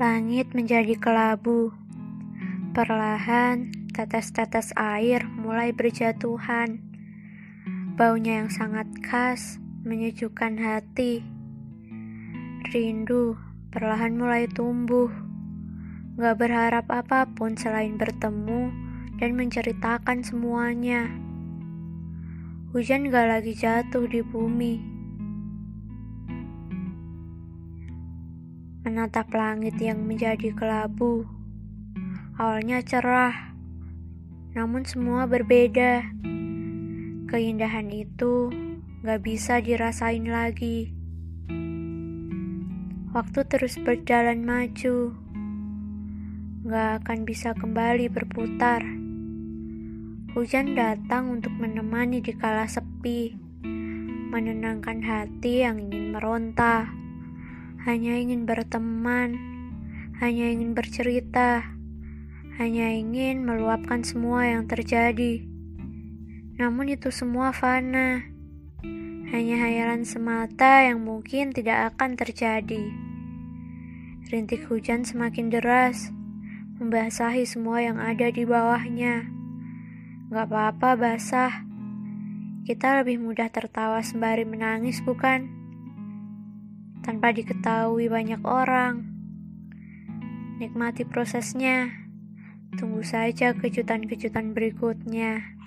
Langit menjadi kelabu. Perlahan, tetes-tetes air mulai berjatuhan. Baunya yang sangat khas menyejukkan hati. Rindu perlahan mulai tumbuh. Gak berharap apa pun selain bertemu dan menceritakan semuanya. Hujan gak lagi jatuh di bumi menatap langit yang menjadi kelabu. Awalnya cerah, namun semua berbeda. Keindahan itu gak bisa dirasain lagi. Waktu terus berjalan maju, gak akan bisa kembali berputar. Hujan datang untuk menemani di kala sepi, menenangkan hati yang ingin meronta hanya ingin berteman, hanya ingin bercerita, hanya ingin meluapkan semua yang terjadi. Namun itu semua fana, hanya hayalan semata yang mungkin tidak akan terjadi. Rintik hujan semakin deras, membasahi semua yang ada di bawahnya. Gak apa-apa basah, kita lebih mudah tertawa sembari menangis bukan? Tanpa diketahui banyak orang. Nikmati prosesnya. Tunggu saja kejutan-kejutan berikutnya.